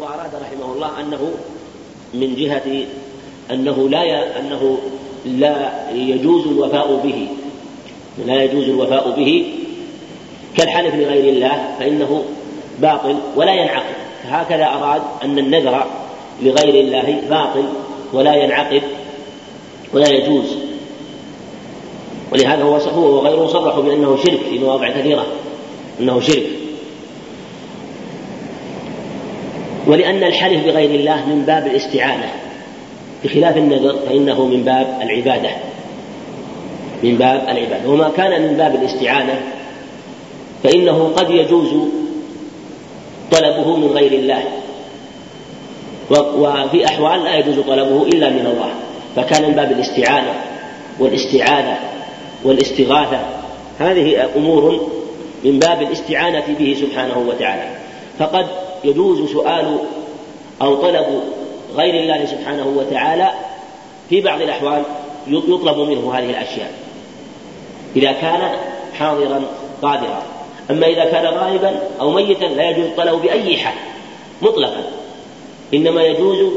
هو أراد رحمه الله أنه من جهة أنه لا ي... أنه لا يجوز الوفاء به. لا يجوز الوفاء به كالحلف لغير الله فإنه باطل ولا ينعقد. هكذا أراد أن النذر لغير الله باطل ولا ينعقد ولا يجوز. ولهذا هو هو وغيره صرحوا بأنه شرك في مواضع كثيرة أنه شرك. ولأن الحلف بغير الله من باب الاستعانة. بخلاف النذر فإنه من باب العبادة. من باب العبادة. وما كان من باب الاستعانة فإنه قد يجوز طلبه من غير الله. وفي أحوال لا يجوز طلبه إلا من الله. فكان من باب الاستعانة والاستعاذة والاستغاثة. هذه أمور من باب الاستعانة به سبحانه وتعالى. فقد يجوز سؤال أو طلب غير الله سبحانه وتعالى في بعض الأحوال يطلب منه هذه الأشياء. إذا كان حاضرا قادرا. أما إذا كان غائبا أو ميتا لا يجوز الطلب بأي حال مطلقا. إنما يجوز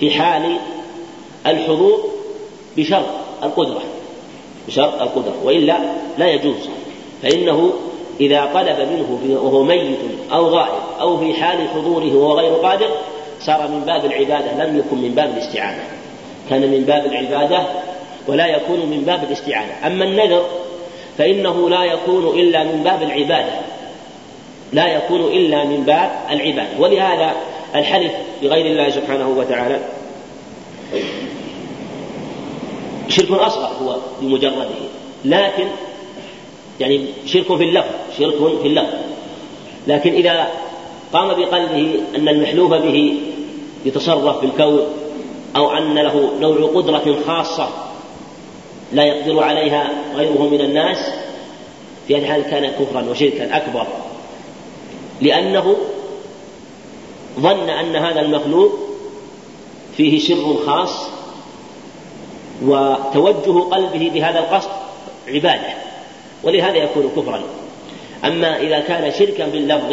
في حال الحضور بشرط القدرة. بشرط القدرة. وإلا لا يجوز. فإنه إذا طلب منه وهو ميت أو غائب أو في حال حضوره وهو غير قادر صار من باب العبادة لم يكن من باب الاستعانة. كان من باب العبادة ولا يكون من باب الاستعانة. أما النذر فإنه لا يكون إلا من باب العبادة. لا يكون إلا من باب العبادة. ولهذا الحلف بغير الله سبحانه وتعالى شرك أصغر هو بمجرده. لكن يعني شرك في اللفظ شرك في اللفظ. لكن إذا قام بقلبه أن المحلوف به يتصرف في الكون أو أن له نوع قدرة خاصة لا يقدر عليها غيره من الناس في هذه الحال كان كفرا وشركا أكبر. لأنه ظن أن هذا المخلوق فيه سر خاص وتوجه قلبه بهذا القصد عبادة ولهذا يكون كفرا. أما إذا كان شركا باللفظ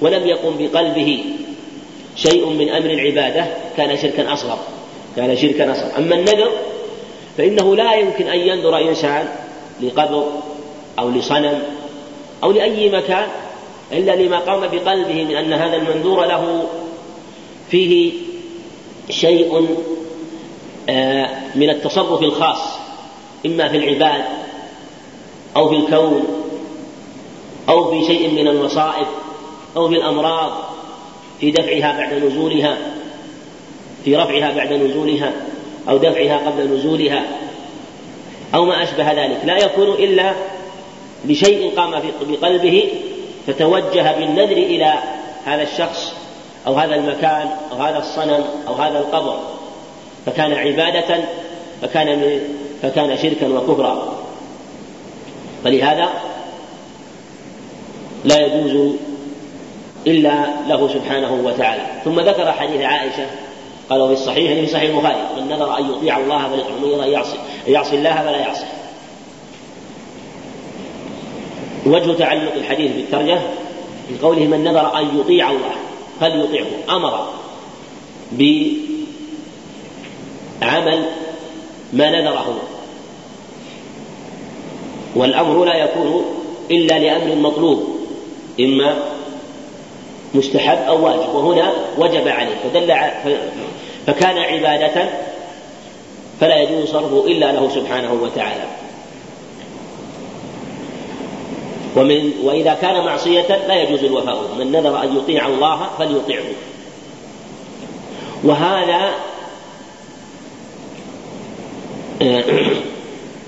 ولم يقم بقلبه شيء من أمر العبادة كان شركا أصغر كان شركا أصغر. أما النذر فإنه لا يمكن أن ينذر إنسان لقبر أو لصنم أو لأي مكان إلا لما قام بقلبه من أن هذا المنذور له فيه شيء آه، من التصرف الخاص إما في العباد أو في الكون أو في شيء من المصائب أو في الأمراض في دفعها بعد نزولها في رفعها بعد نزولها أو دفعها قبل نزولها أو ما أشبه ذلك. لا يكون إلا لشيء قام بقلبه فتوجه بالنذر إلى هذا الشخص أو هذا المكان أو هذا الصنم أو هذا القبر. فكان عبادة فكان فكان شركا وكفرا. فلهذا لا يجوز إلا له سبحانه وتعالى. ثم ذكر حديث عائشة قال وفي الصحيح في صحيح البخاري من نذر أن يطيع الله أن يعصي يعصي الله فلا يعصي وجه تعلق الحديث بالترجمة في قوله من نذر أن يطيع الله فليطيعه أمر بعمل ما نذره. والأمر لا يكون إلا لأمر مطلوب إما مستحب أو واجب وهنا وجب عليه فدل فكان عبادة فلا يجوز صرفه إلا له سبحانه وتعالى. ومن وإذا كان معصية لا يجوز الوفاء من نذر أن يطيع الله فليطيعه. وهذا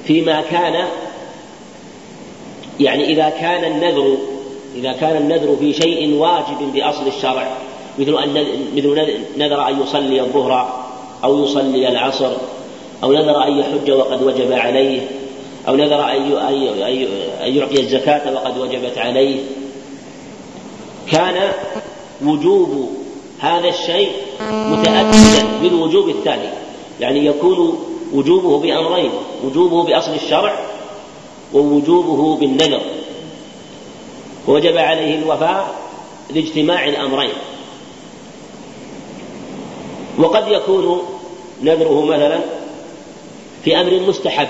فيما كان يعني إذا كان النذر إذا كان النذر في شيء واجب بأصل الشرع مثل أن مثل نذر أن يصلي الظهر أو يصلي العصر أو نذر أن يحج وقد وجب عليه أو نذر أن يعطي الزكاة وقد وجبت عليه. كان وجوب هذا الشيء متأكدا بالوجوب الثاني يعني يكون وجوبه بأمرين وجوبه بأصل الشرع ووجوبه بالنذر. وجب عليه الوفاء لاجتماع الأمرين. وقد يكون نذره مثلا في أمر مستحب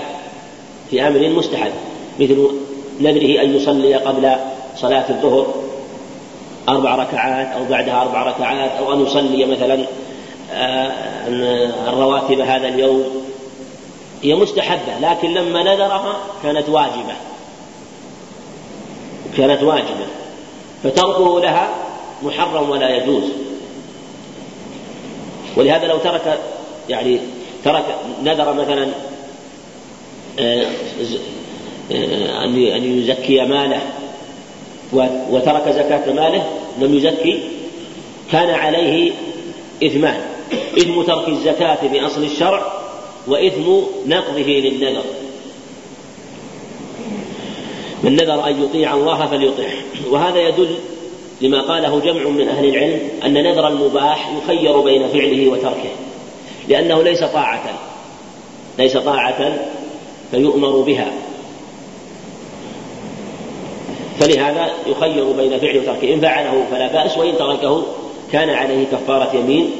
في أمر مستحب مثل نذره أن يصلي قبل صلاة الظهر أربع ركعات أو بعدها أربع ركعات أو أن يصلي مثلا آه، الرواتب هذا اليوم. هي مستحبة لكن لما نذرها كانت واجبة. كانت واجبة فتركه لها محرم ولا يجوز. ولهذا لو ترك يعني ترك نذر مثلا آه، آه، أن يزكي ماله وترك زكاة ماله لم يزكي كان عليه إثمان. إثم ترك الزكاة بأصل الشرع وإثم نقضه للنذر. من نذر أن يطيع الله فليطيعه وهذا يدل لما قاله جمع من أهل العلم أن نذر المباح يخير بين فعله وتركه لأنه ليس طاعة ليس طاعة فيؤمر بها. فلهذا يخير بين فعله وتركه. إن فعله فلا بأس وإن تركه كان عليه كفارة يمين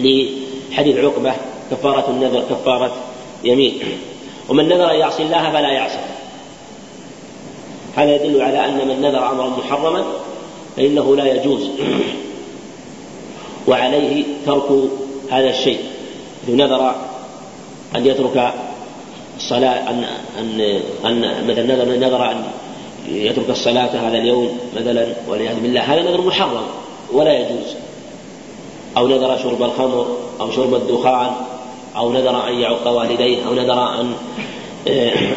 لحديث عقبة كفارة النذر كفارة يمين. ومن نذر أن يعصي الله فلا يعصي. هذا يدل على أن من نذر أمرا محرما فإنه لا يجوز. وعليه ترك هذا الشيء. نذر أن يترك الصلاة أن أن أن مثلا نذر نذر أن يترك الصلاة هذا اليوم مثلا والعياذ بالله. هذا نذر محرم ولا يجوز. أو نذر شرب الخمر أو شرب الدخان أو نذر أن يعق والديه أو نذر أن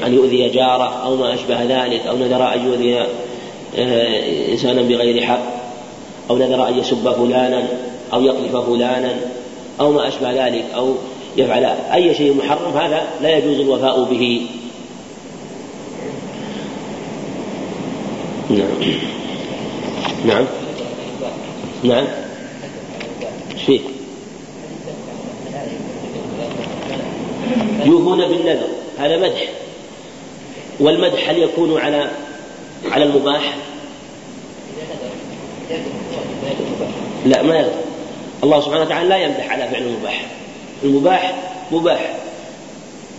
أن يؤذي جاره أو ما أشبه ذلك أو نذر أن يؤذي آه، إنسانا بغير حق أو نذر أن يسب فلانا أو يقذف فلانا أو ما أشبه ذلك أو يفعل أي شيء محرم هذا لا يجوز الوفاء به. نعم. نعم. نعم. فيه يوفون بالنذر. هذا مدح. والمدح هل يكون على على المباح؟ لا ما يغفر الله سبحانه وتعالى لا يمدح على فعل المباح. المباح مباح.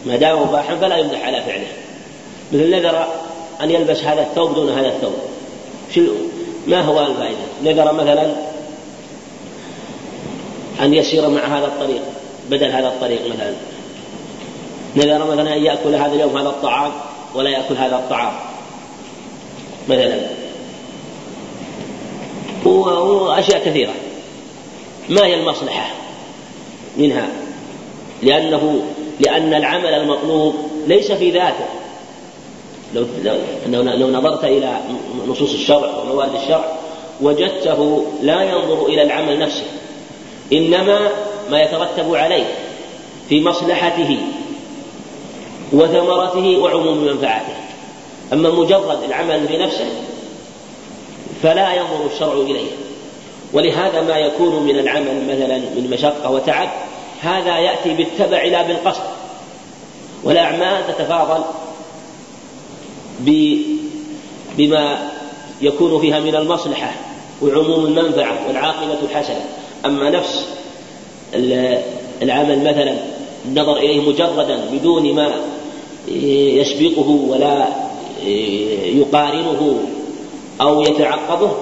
ما دام مباحا فلا يمدح على فعله. مثل نذر أن يلبس هذا الثوب دون هذا الثوب. شو ما هو الفائدة؟ نذر مثلا أن يسير مع هذا الطريق بدل هذا الطريق مثلا. نذر مثلا أن يأكل هذا اليوم هذا الطعام ولا يأكل هذا الطعام. مثلا. وأشياء كثيرة. ما هي المصلحة منها؟ لأنه لأن العمل المطلوب ليس في ذاته. لو لو, لو نظرت إلى نصوص الشرع وموارد الشرع وجدته لا ينظر إلى العمل نفسه إنما ما يترتب عليه في مصلحته. وثمرته وعموم منفعته. أما مجرد العمل بنفسه فلا ينظر الشرع إليه. ولهذا ما يكون من العمل مثلا من مشقة وتعب هذا يأتي بالتبع لا بالقصد. والأعمال تتفاضل بما يكون فيها من المصلحة وعموم المنفعة والعاقبة الحسنة. أما نفس العمل مثلا النظر إليه مجردا بدون ما يسبقه ولا يقارنه أو يتعقبه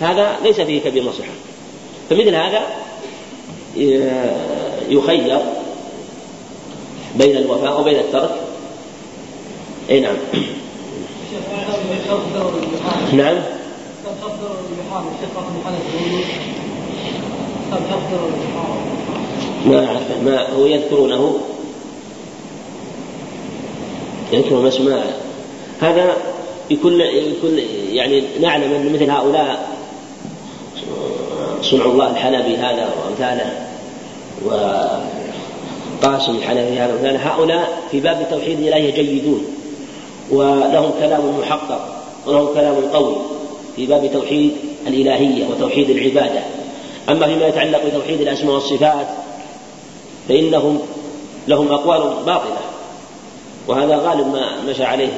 هذا ليس فيه كبير مصلحة فمثل هذا يخير بين الوفاء وبين الترك. أي نعم. نعم. ما أعرف ما هو يذكرونه يذكر اسماء هذا يكون يكون يعني نعلم أن مثل هؤلاء صنع الله الحلبي هذا وأمثاله وقاسم الحلبي هذا وأمثاله. هؤلاء في باب توحيد الالهيه جيدون ولهم كلام محقق ولهم كلام قوي في باب توحيد الإلهية وتوحيد العبادة. أما فيما يتعلق بتوحيد الأسماء والصفات فإنهم لهم أقوال باطلة. وهذا غالب ما مشى عليه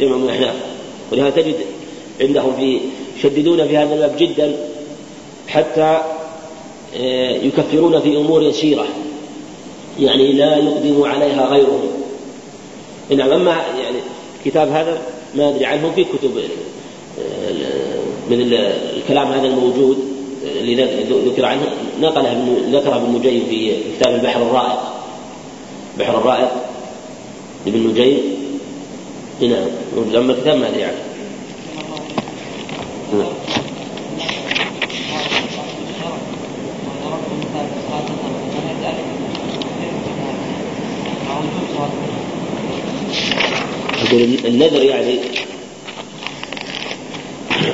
جمع من الأحناف ولهذا تجد عندهم في يشددون في هذا الباب جدا حتى آه، يكفرون في أمور يسيرة. يعني لا يقدم عليها غيرهم. نعم أما يعني الكتاب هذا ما أدري عنه في كتب آه، من الكلام هذا الموجود اللي ذكر عنه نقله ذكره ابن في كتاب البحر الرائق. البحر الرائق. ابن نجيب نعم أما الكتاب ما أدري عنه نعم أقول النذر يعني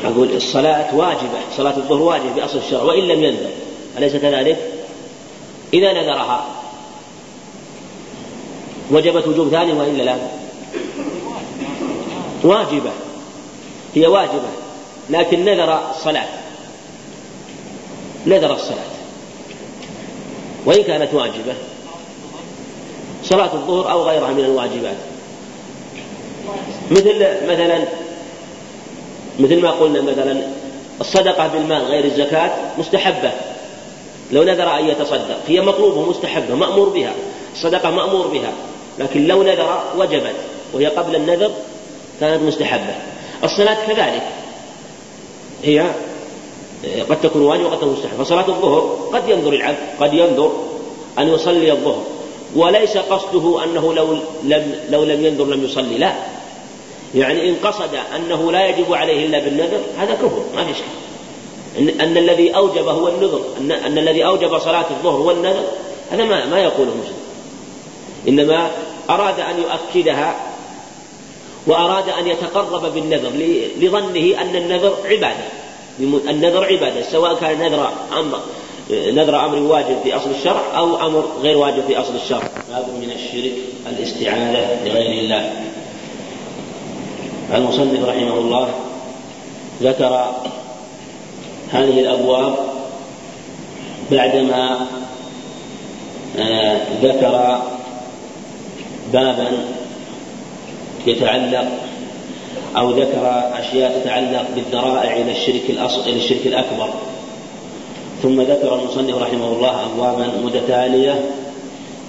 أقول الصلاة واجبة صلاة الظهر واجبة بأصل الشرع وإن لم ينذر أليس كذلك؟ إذا نذرها. وجبت وجوب ثاني وإلا لا؟ واجبة. هي واجبة. لكن نذر الصلاة. نذر الصلاة. وإن كانت واجبة. صلاة الظهر أو غيرها من الواجبات. مثل مثلا مثل ما قلنا مثلا الصدقة بالمال غير الزكاة مستحبة. لو نذر أن يتصدق هي مطلوبة مستحبة مأمور بها. الصدقة مأمور بها. لكن لو نذر وجبت وهي قبل النذر كانت مستحبة. الصلاة كذلك. هي قد تكون واجبة وقد تكون مستحبة. فصلاة الظهر قد ينظر العبد قد ينظر أن يصلي الظهر. وليس قصده أنه لو لم لو لم ينظر لم يصلي لا. يعني إن قصد أنه لا يجب عليه إلا بالنذر هذا كفر ما في شك إن, أن الذي أوجب هو النذر أن, أن الذي أوجب صلاة الظهر هو النذر هذا ما ما يقوله مسلم. إنما أراد أن يؤكدها وأراد أن يتقرب بالنذر لظنه أن النذر عبادة. النذر عبادة سواء كان نذر أمر نذر أمر واجب في أصل الشرع أو أمر غير واجب في أصل الشرع. باب من الشرك الاستعاذة لغير الله. المصنف رحمه الله ذكر هذه الأبواب بعدما آه، ذكر بابا يتعلق أو ذكر أشياء تتعلق بالذرائع إلى الشرك الأصل إلى الشرك الأكبر. ثم ذكر المصنف رحمه الله أبوابا متتالية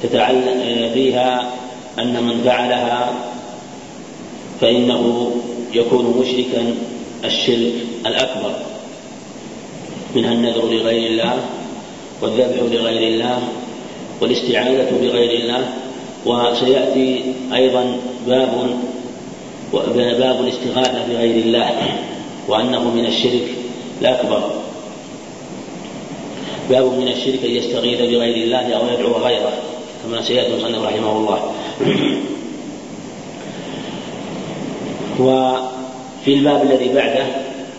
تتعلق فيها أن من فعلها فإنه يكون مشركا الشرك الأكبر. منها النذر لغير الله والذبح لغير الله والاستعاذة بغير الله وسيأتي أيضا باب باب الاستغاثة بغير الله وأنه من الشرك الأكبر. باب من الشرك أن يستغيث بغير الله أو يدعو غيره كما سيأتي المصنف رحمه الله. وفي الباب الذي بعده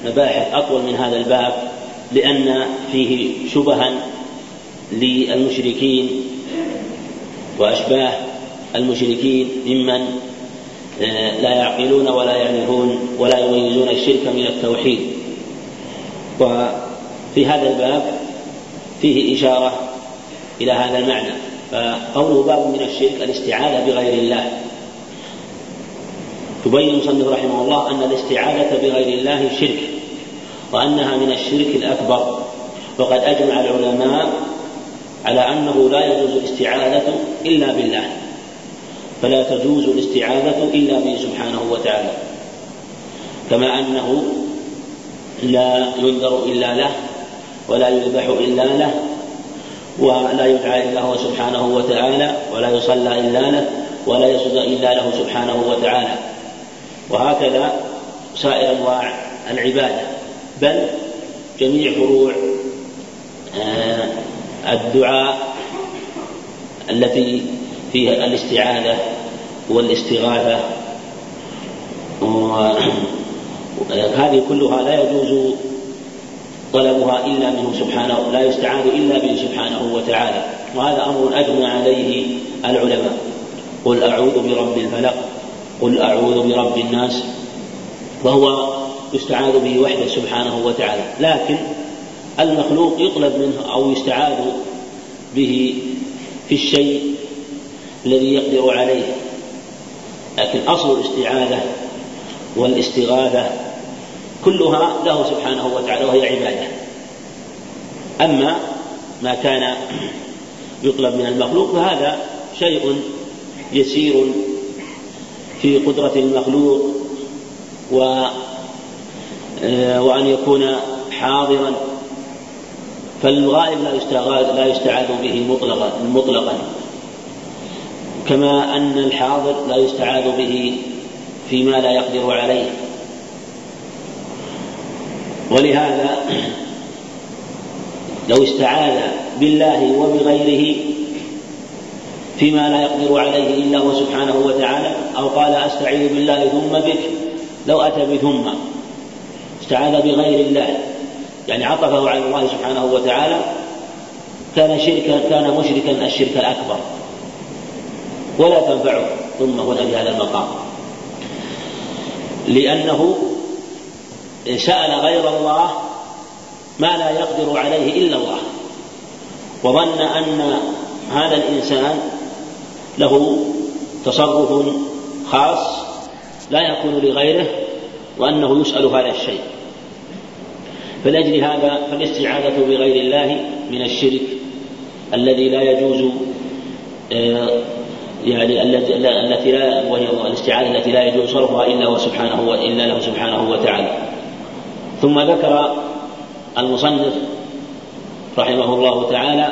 مباحث أطول من هذا الباب لأن فيه شبها للمشركين وأشباه المشركين ممن آه، لا يعقلون ولا يعرفون ولا يميزون الشرك من التوحيد. وفي هذا الباب فيه إشارة إلى هذا المعنى. فقوله باب من الشرك الاستعاذة بغير الله. يبين المصنف رحمه الله أن الاستعاذة بغير الله شرك وأنها من الشرك الأكبر. وقد أجمع العلماء على أنه لا يجوز الاستعاذة إلا بالله. فلا تجوز الاستعاذة إلا به سبحانه وتعالى. كما أنه لا ينذر إلا له ولا يذبح إلا له ولا يدعى إلا هو سبحانه وتعالى ولا يصلى إلا له ولا يسجد إلا له سبحانه وتعالى. وهكذا سائر أنواع العبادة. بل جميع فروع آه، الدعاء التي فيها الاستعاذة والاستغاثة. هذه كلها لا يجوز طلبها إلا منه سبحانه لا يستعاذ إلا به سبحانه وتعالى. وهذا أمر أجمع عليه العلماء. قل أعوذ برب الفلق قل أعوذ برب الناس. وهو يستعاذ به وحده سبحانه وتعالى. لكن المخلوق يطلب منه أو يستعاذ به في الشيء الذي يقدر عليه. لكن أصل الاستعاذة والاستغاثة كلها له سبحانه وتعالى وهي عبادة. أما ما كان يطلب من المخلوق فهذا شيء يسير في قدرة المخلوق و وأن يكون حاضرا. فالغائب لا يستعاذ لا يستعاذ به مطلقا مطلقا. كما أن الحاضر لا يستعاذ به فيما لا يقدر عليه. ولهذا لو استعاذ بالله وبغيره فيما لا يقدر عليه إلا هو سبحانه وتعالى أو قال أستعيذ بالله ثم بك لو أتى بثم استعاذ بغير الله يعني عطفه على الله سبحانه وتعالى كان شركا كان مشركا الشرك الأكبر. ولا تنفعه ثم هنا في هذا المقام. لأنه سأل غير الله ما لا يقدر عليه إلا الله وظن أن هذا الإنسان له تصرف خاص لا يكون لغيره وأنه يسأل هذا الشيء. فلأجل هذا فالاستعاذة بغير الله من الشرك الذي لا يجوز آه، يعني التي لا وهي الاستعاذه التي لا يجوز صرفها إلا هو سبحانه إلا له سبحانه وتعالى. ثم ذكر المصنف رحمه الله تعالى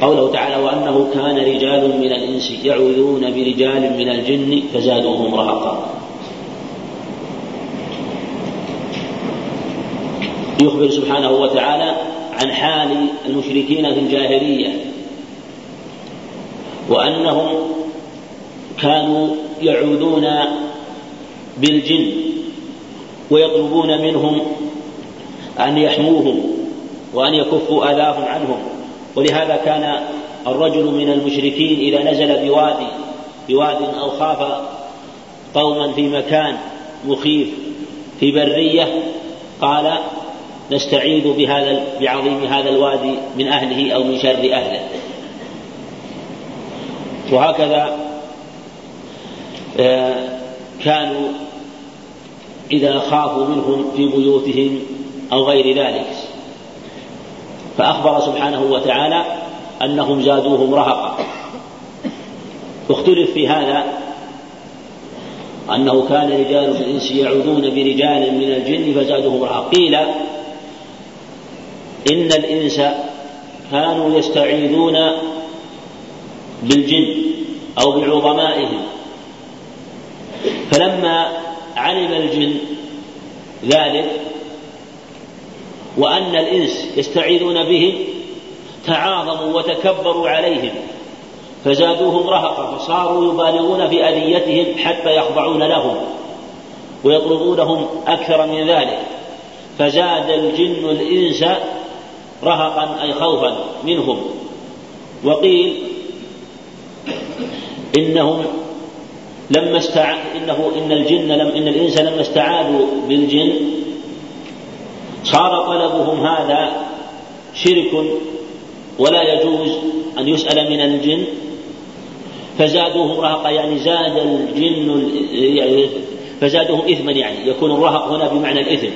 قوله تعالى وأنه كان رجال من الإنس يعوذون برجال من الجن فزادوهم رهقا. يخبر سبحانه وتعالى عن حال المشركين في الجاهلية. وأنهم كانوا يعوذون بالجن ويطلبون منهم أن يحموهم وأن يكفوا آذاهم عنهم. ولهذا كان الرجل من المشركين إذا نزل بوادي بواد أو خاف قوما في مكان مخيف في برية قال نستعيذ بهذا بعظيم هذا الوادي من أهله أو من شر أهله. وهكذا آه، كانوا إذا خافوا منهم في بيوتهم أو غير ذلك. فأخبر سبحانه وتعالى أنهم زادوهم رهقا. اختلف في هذا أنه كان رجال الإنس يعودون برجال من الجن فزادوهم رهقا. قيل إن الإنس كانوا يستعيذون بالجن أو بعظمائهم فلما علم الجن ذلك وأن الإنس يستعيذون بهم تعاظموا وتكبروا عليهم فزادوهم رهقا فصاروا يبالغون في أذيتهم حتى يخضعون لهم ويطلبونهم أكثر من ذلك. فزاد الجن الإنس رهقا أي خوفا منهم. وقيل إنهم لما استع... إنه إن الجن لم إن الإنس لما استعاذوا بالجن صار طلبهم هذا شرك ولا يجوز أن يسأل من الجن فزادوهم رهقا يعني زاد الجن يعني فزادوهم إثما يعني يكون الرهق هنا بمعنى الإثم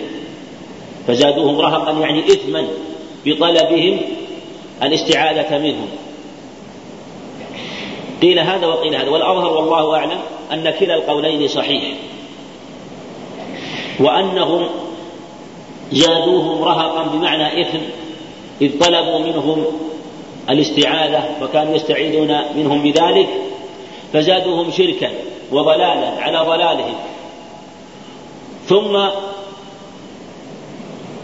فزادوهم رهقا يعني إثما بطلبهم الاستعاذة منهم. قيل هذا وقيل هذا والأظهر والله أعلم أن كلا القولين صحيح. وأنهم زادوهم رهقا بمعنى إثم إذ طلبوا منهم الاستعاذة وكانوا يستعيذون منهم بذلك فزادوهم شركا وضلالا على ضلالهم. ثم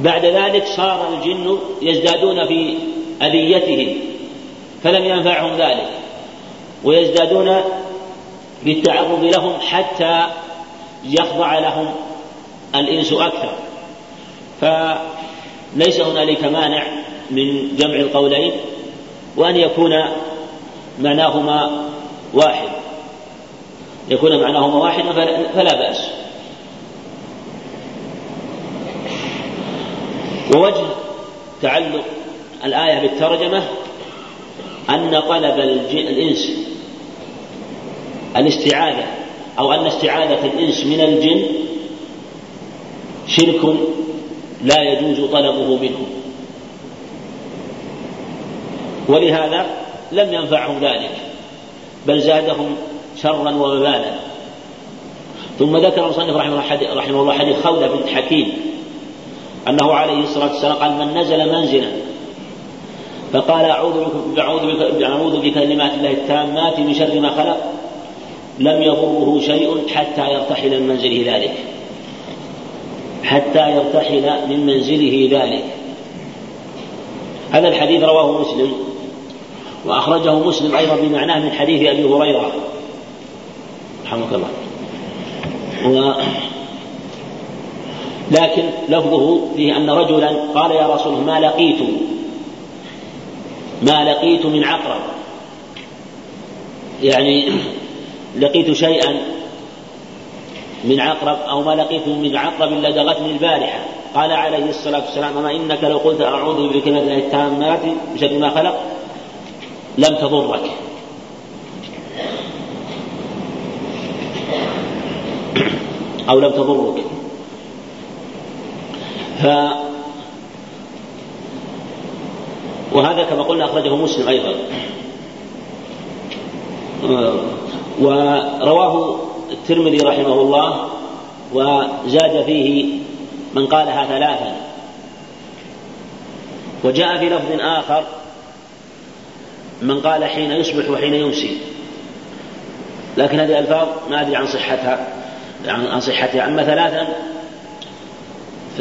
بعد ذلك صار الجن يزدادون في أذيتهم فلم ينفعهم ذلك. ويزدادون بالتعرض لهم حتى يخضع لهم الإنس أكثر. فليس هنالك مانع من جمع القولين وأن يكون معناهما واحد. يكون معناهما واحد فلا بأس. ووجه تعلق الآية بالترجمة أن طلب الإنس الاستعاذة أو أن استعاذة الإنس من الجن شرك لا يجوز طلبه منه. ولهذا لم ينفعهم ذلك بل زادهم شرا ووبالا ثم ذكر المصنف رحمه, رحمه الله حديث خولة بنت حكيم أنه عليه الصلاة والسلام قال من نزل منزلا فقال أعوذ بك أعوذ بك أعوذ بكلمات الله التامات من شر ما خلق لم يضره شيء حتى يرتحل من منزله ذلك. حتى يرتحل من منزله ذلك. هذا الحديث رواه مسلم وأخرجه مسلم أيضا بمعناه من حديث أبي هريرة. رحمك الله. و لكن لفظه فيه أن رجلا قال يا رسول ما لقيت ما لقيت من عقرب. يعني لقيت شيئا من عقرب أو ما لقيت من عقرب لدغتني البارحة. قال عليه الصلاة والسلام أما إنك لو قلت أعوذ بكلمة الله التامات بشر ما خلق لم تضرك. أو لم تضرك. ف وهذا كما قلنا أخرجه مسلم أيضا. ورواه الترمذي رحمه الله وزاد فيه من قالها ثلاثا. وجاء في لفظ آخر من قال حين يصبح وحين يمسي لكن هذه الألفاظ ما أدري عن صحتها عن صحتها. أما ثلاثا ف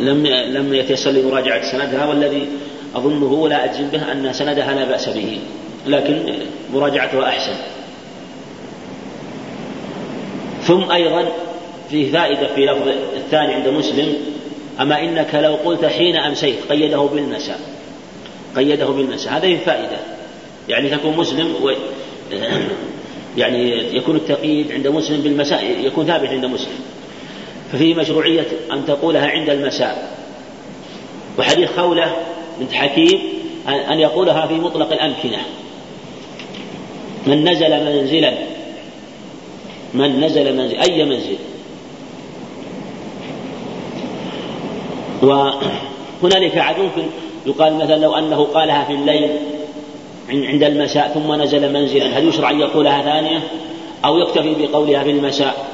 لم لم يتيسر لي مراجعة سندها والذي أظنه ولا أجزم به أن سندها لا بأس به. لكن مراجعتها أحسن. ثم أيضا في فائدة في لفظ الثاني عند مسلم أما إنك لو قلت حين أمسيت قيده بالمساء. قيده بالمساء. هذه فائدة. يعني تكون مسلم و يعني يكون التقييد عند مسلم بالمساء يكون ثابت عند مسلم. ففيه مشروعية أن تقولها عند المساء. وحديث خولة بنت حكيم أن يقولها في مطلق الأمكنة. من نزل منزلا. من نزل منزل. أي منزل؟ وهنالك ممكن يقال مثلا لو أنه قالها في الليل عند المساء ثم نزل منزلا. هل يشرع أن يقولها ثانية؟ أو يكتفي بقولها في المساء؟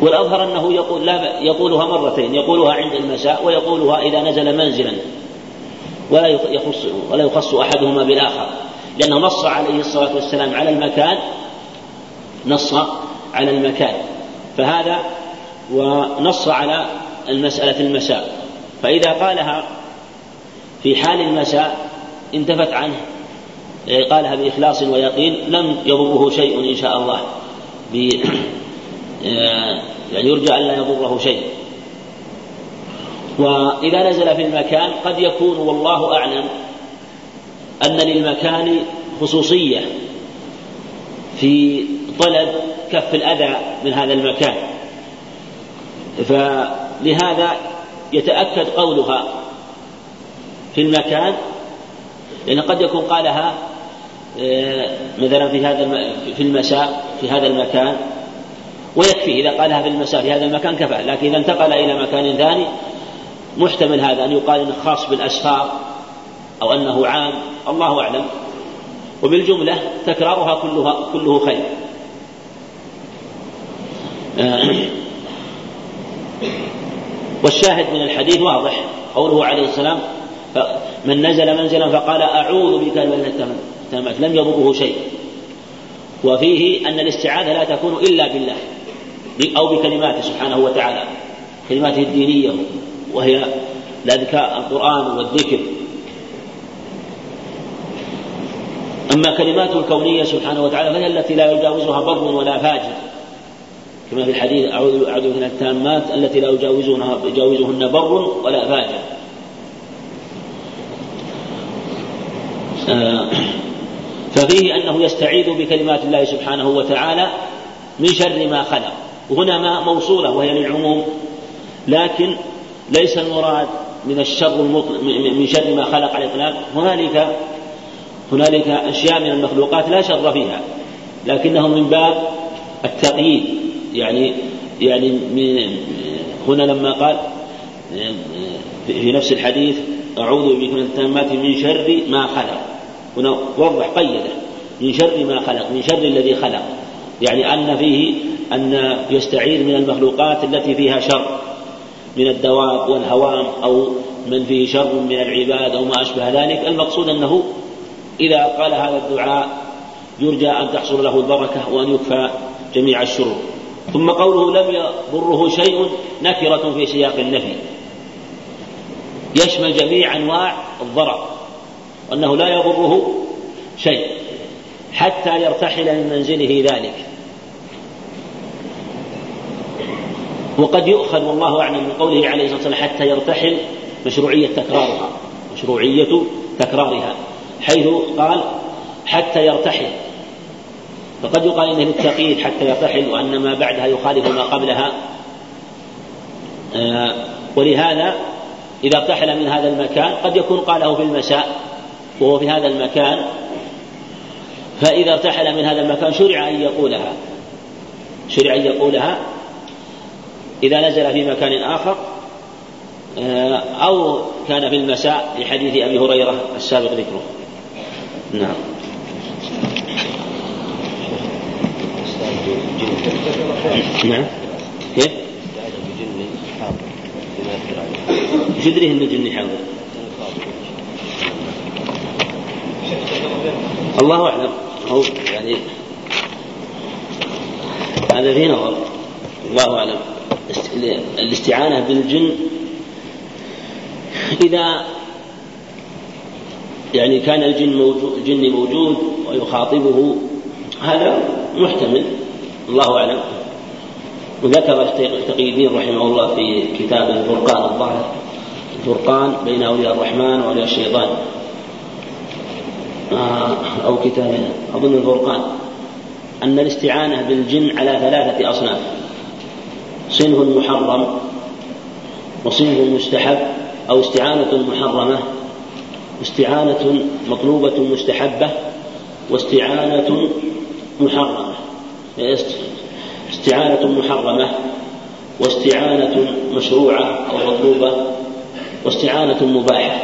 والأظهر أنه يقول لا يقولها مرتين. يقولها عند المساء ويقولها إذا نزل منزلا. ولا يخص ولا يخص أحدهما بالآخر. لأنه نص عليه الصلاة والسلام على المكان نص على المكان. فهذا ونص على المسألة المساء. فإذا قالها في حال المساء انتفت عنه قالها بإخلاص ويقين لم يضره شيء إن شاء الله. يعني يرجى أن لا يضره شيء. وإذا نزل في المكان قد يكون والله أعلم أن للمكان خصوصية في طلب كف الأذى من هذا المكان. فلهذا يتأكد قولها في المكان لأن قد يكون قالها آه، مثلا في هذا في المساء في هذا المكان ويكفي إذا قالها في المساء في هذا المكان كفى. لكن إذا انتقل إلى مكان ثاني محتمل هذا أن يقال إنه خاص بالأسفار. أو أنه عام الله أعلم. وبالجملة تكرارها كلها كله خير. آه. والشاهد من الحديث واضح. قوله عليه السلام من نزل منزلا فقال أعوذ بكلمة التامات لم يضره شيء. وفيه أن الاستعاذة لا تكون إلا بالله أو بكلماته سبحانه وتعالى. كلماته الدينية وهي الأذكار القرآن والذكر. أما كلماته الكونية سبحانه وتعالى فهي التي لا يجاوزها بر ولا فاجر. كما في الحديث أعوذ من التامات التي لا يجاوزهن يجاوزهن بر ولا فاجر. آه، ففيه أنه يستعيذ بكلمات الله سبحانه وتعالى من شر ما خلق. وهنا ما موصولة وهي للعموم. لكن ليس المراد من الشر المطلق من شر ما خلق على الإطلاق. هنالك هنالك أشياء من المخلوقات لا شر فيها لكنه من باب التقييد. يعني يعني من هنا لما قال في نفس الحديث أعوذ بك من التامات من شر ما خلق. هنا وضح قيده من شر ما خلق من شر الذي خلق. يعني أن فيه أن يستعيذ من المخلوقات التي فيها شر من الدواب والهوام أو من فيه شر من العباد أو ما أشبه ذلك. المقصود أنه إذا قال هذا الدعاء يرجى أن تحصل له البركة وأن يكفى جميع الشرور ثم قوله لم يضره شيء نكرة في سياق النفي. يشمل جميع أنواع الضرر وأنه لا يضره شيء حتى يرتحل من منزله ذلك. وقد يؤخذ والله أعلم من قوله عليه الصلاة والسلام حتى يرتحل مشروعية تكرارها مشروعية تكرارها. حيث قال حتى يرتحل. فقد يقال إنه للتقييد حتى يرتحل وأن ما بعدها يخالف ما قبلها. آه، ولهذا إذا ارتحل من هذا المكان قد يكون قاله في المساء وهو في هذا المكان. فإذا ارتحل من هذا المكان شرع أن يقولها. شرع أن يقولها إذا نزل في مكان آخر آه، أو كان في المساء لحديث أبي هريرة السابق ذكره. نعم. نعم. كيف؟ إيش انه جني حاضر؟ الله أعلم. هو يعني هذا فيه نظر الله أعلم. الاستعانة بالجن إذا يعني كان الجن موجود الجن موجود ويخاطبه هذا محتمل الله أعلم. وذكر تقي الدين رحمه الله في كتاب الفرقان الظاهر الفرقان بين أولياء الرحمن وأولياء الشيطان. آه، أو كتاب أظن الفرقان. أن الاستعانة بالجن على ثلاثة أصناف. صنف محرم وصنف مستحب أو استعانة محرمة استعانة مطلوبة مستحبة واستعانة محرمة. استعانة محرمة واستعانة مشروعة أو مطلوبة واستعانة مباحة.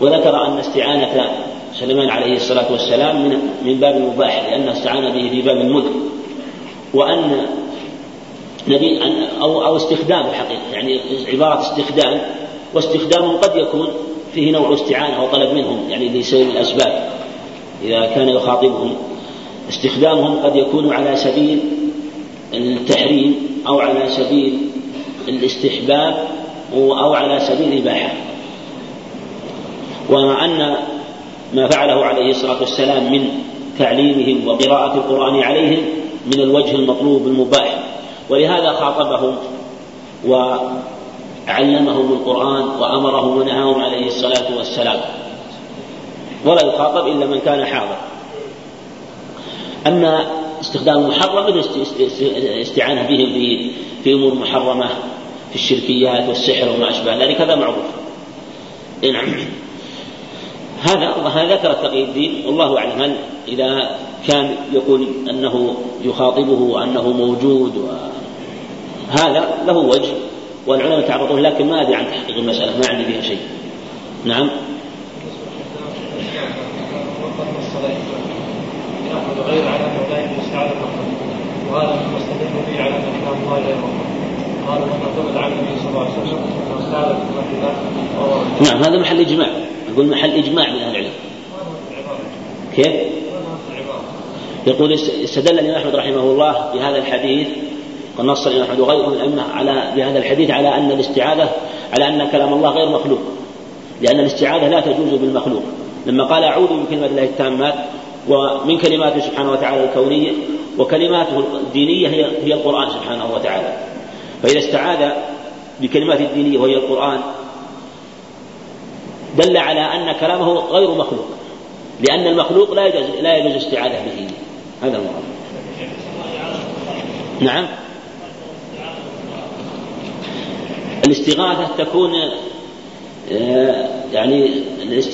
وذكر أن استعانة سليمان عليه الصلاة والسلام من من باب المباح لأنه استعان به في باب الملك. وأن نبي أو أو استخدام الحقيقة يعني عبارة استخدام واستخدام قد يكون فيه نوع استعانة وطلب منهم يعني لسبب الأسباب إذا كان يخاطبهم استخدامهم قد يكون على سبيل التحريم أو على سبيل الاستحباب أو على سبيل الإباحة. وأن ما فعله عليه الصلاة والسلام من تعليمهم وقراءة القرآن عليهم من الوجه المطلوب المباح. ولهذا خاطبهم وعلمهم القرآن وأمرهم ونهاهم عليه الصلاة والسلام. ولا يخاطب إلا من كان حاضر. أما استخدام المحرم الاستعانة بهم في في أمور محرمة في الشركيات والسحر وما أشبه ذلك هذا معروف. نعم. هذا هذا ذكر التقي الدين والله أعلم هل إذا كان يقول أنه يخاطبه أنه موجود هذا له وجه. والعلماء تعرضون لكن ما أدري عن تحقيق المسألة ما عندي فيها شيء. نعم؟ نعم هذا محل إجماع. نقول محل إجماع من أهل العلم. كيف؟ يقول استدل الإمام أحمد رحمه الله بهذا الحديث الامام احمد وغيره من الائمه على بهذا الحديث على أن الاستعاذة على أن كلام الله غير مخلوق. لأن الاستعاذة لا تجوز بالمخلوق. لما قال أعوذ بكلمات الله التامات ومن كلماته سبحانه وتعالى الكونية وكلماته الدينية هي هي القرآن سبحانه وتعالى. فإذا استعاذ بكلمات الدينية وهي القرآن دل على أن كلامه غير مخلوق. لأن المخلوق لا يجوز لا يجوز الاستعاذة به. هذا المراد نعم؟ الاستغاثة تكون آه، يعني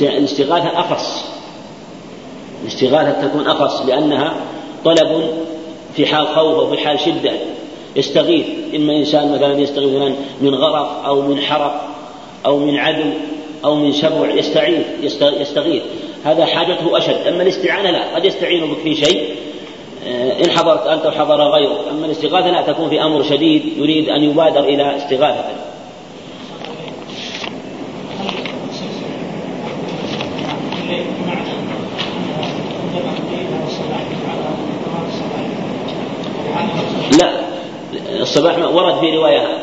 الاستغاثة أخص. الاستغاثة تكون أخص لأنها طلب في حال خوف أو في حال شدة. يستغيث إما إنسان مثلا يستغيث مثلا من غرق أو من حرق أو من عدو أو من سبع يستعيذ يستغيث. هذا حاجته أشد. أما الاستعانة لا قد يستعين بك في شيء آه، إن حضرت أنت وحضر غيرك. أما الاستغاثة لا تكون في أمر شديد يريد أن يبادر إلى استغاثة لا الصباح ورد في رواية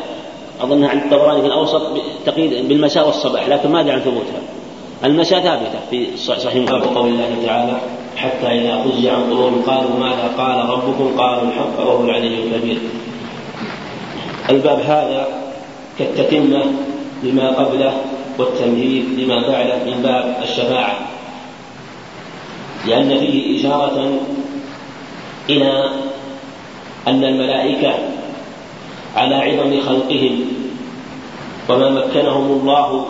أظنها عند الطبراني في الأوسط تقييد بالمساء والصباح لكن ما عن ثبوتها. المساء ثابتة في صحيح مسلم قول الله تعالى حتى إذا فزع عن قلوبهم قالوا ماذا قال ربكم؟ قالوا الحق وهو العلي الكبير. الباب هذا كالتتمة لما قبله والتمهيد لما بعده من باب الشفاعة لأن فيه إشارة إلى أن الملائكة على عظم خلقهم وما مكنهم الله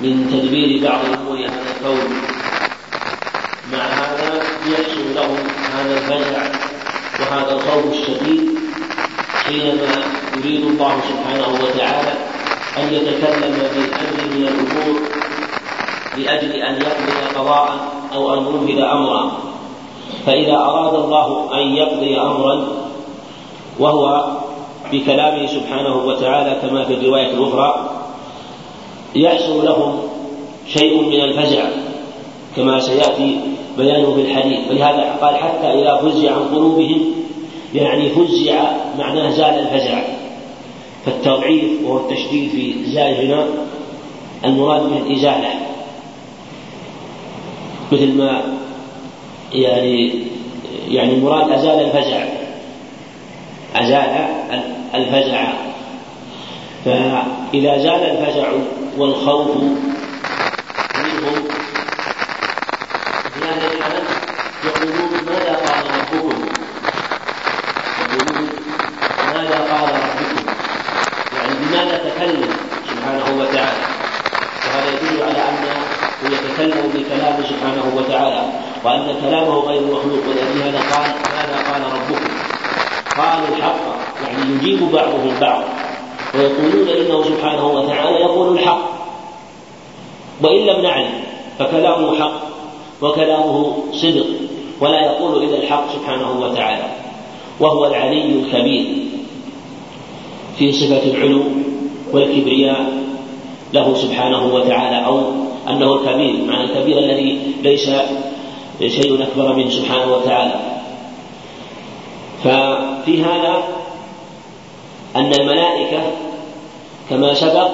من تدبير بعض امور هذا الكون مع هذا يحصل لهم هذا الفزع وهذا الخوف الشديد حينما يريد الله سبحانه وتعالى أن يتكلم بالأمر من الأمور لأجل أن يقضي قضاء أو أن ينفذ أمرا. فإذا أراد الله أن يقضي أمرا وهو بكلامه سبحانه وتعالى كما في الرواية الأخرى يحصل لهم شيء من الفزع كما سيأتي بيانه في الحديث. ولهذا قال حتى إذا فزع عن قلوبهم يعني فزع معناه زال الفزع. فالتضعيف وهو التشديد في زال هنا المراد من الإزالة. مثل ما يعني يعني المراد أزال الفزع. أزال الفزع فإذا زال الفزع والخوف منهم في هذه الحالة يقولون ماذا قال ربكم يقولون ماذا قال ربكم يعني بماذا تكلم سبحانه وتعالى وهذا يدل على أنه يتكلم بكلامه سبحانه وتعالى وأن كلامه غير مخلوق ولأجل هذا قال ماذا قال ربكم قالوا الحق يعني يجيب بعضهم البعض ويقولون انه سبحانه وتعالى يقول الحق وان لم نعلم فكلامه حق وكلامه صدق ولا يقول إلا الحق سبحانه وتعالى وهو العلي الكبير. في صفة العلو والكبرياء له سبحانه وتعالى أو أنه الكبير معنى الكبير الذي ليس شيء أكبر منه سبحانه وتعالى. ففي هذا أن الملائكة كما سبق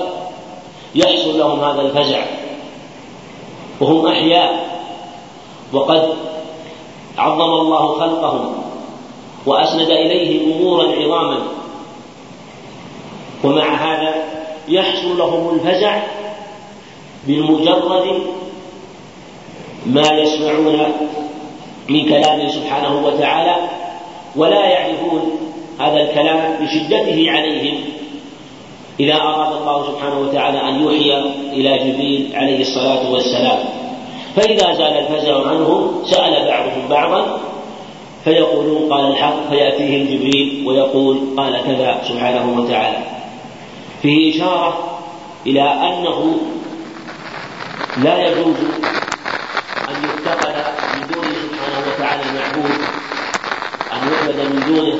يحصل لهم هذا الفزع وهم أحياء. وقد عظم الله خلقهم وأسند إليهم أمورا عظاما. ومع هذا يحصل لهم الفزع بمجرد ما يسمعون من كلامه سبحانه وتعالى ولا يعرفون هذا الكلام بشدته عليهم. إذا أراد الله سبحانه وتعالى أن يوحي إلى جبريل عليه الصلاة والسلام. فإذا زال الفزع عنهم سأل بعضهم بعضا فيقولون قال الحق فيأتيهم جبريل ويقول قال كذا سبحانه وتعالى. فيه إشارة إلى أنه لا يجوز أن يتخذ من دونه سبحانه وتعالى معبود أن يعبد من دونه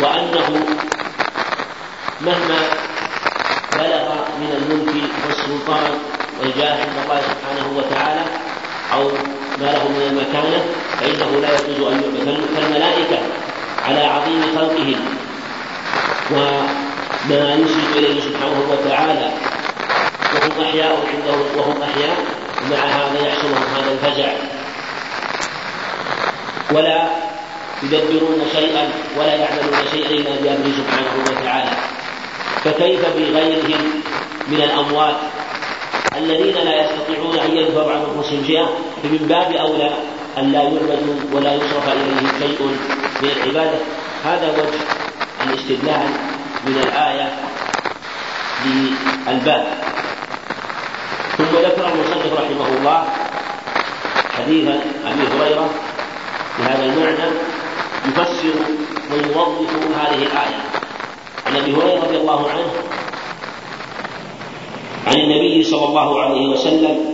وأنه مهما بلغ من الملك والسلطان والجاه عند الله سبحانه وتعالى أو ما له من المكانة فإنه لا يجوز أن يعبد فالملائكة على عظيم خلقهم. وما يسجد إليه سبحانه وتعالى وهم أحياء عنده وهم أحياء ومع هذا يحصل هذا الفزع. ولا يدبرون شيئا ولا يعملون شيئا إلا بأمره سبحانه وتعالى. فكيف بغيرهم من الأموات الذين لا يستطيعون أن يدفعوا عن انفسهم شيئا فمن باب أولى أن لا يعبدوا ولا يصرف إليهم شيء من العباده هذا وجه الاستدلال من الآية للباب. ثم ذكر المصنف رحمه الله حديث أبي هريرة بهذا المعنى يفسر ويوضح هذه الآية. عن أبي هريرة رضي الله عنه عن النبي صلى الله عليه وسلم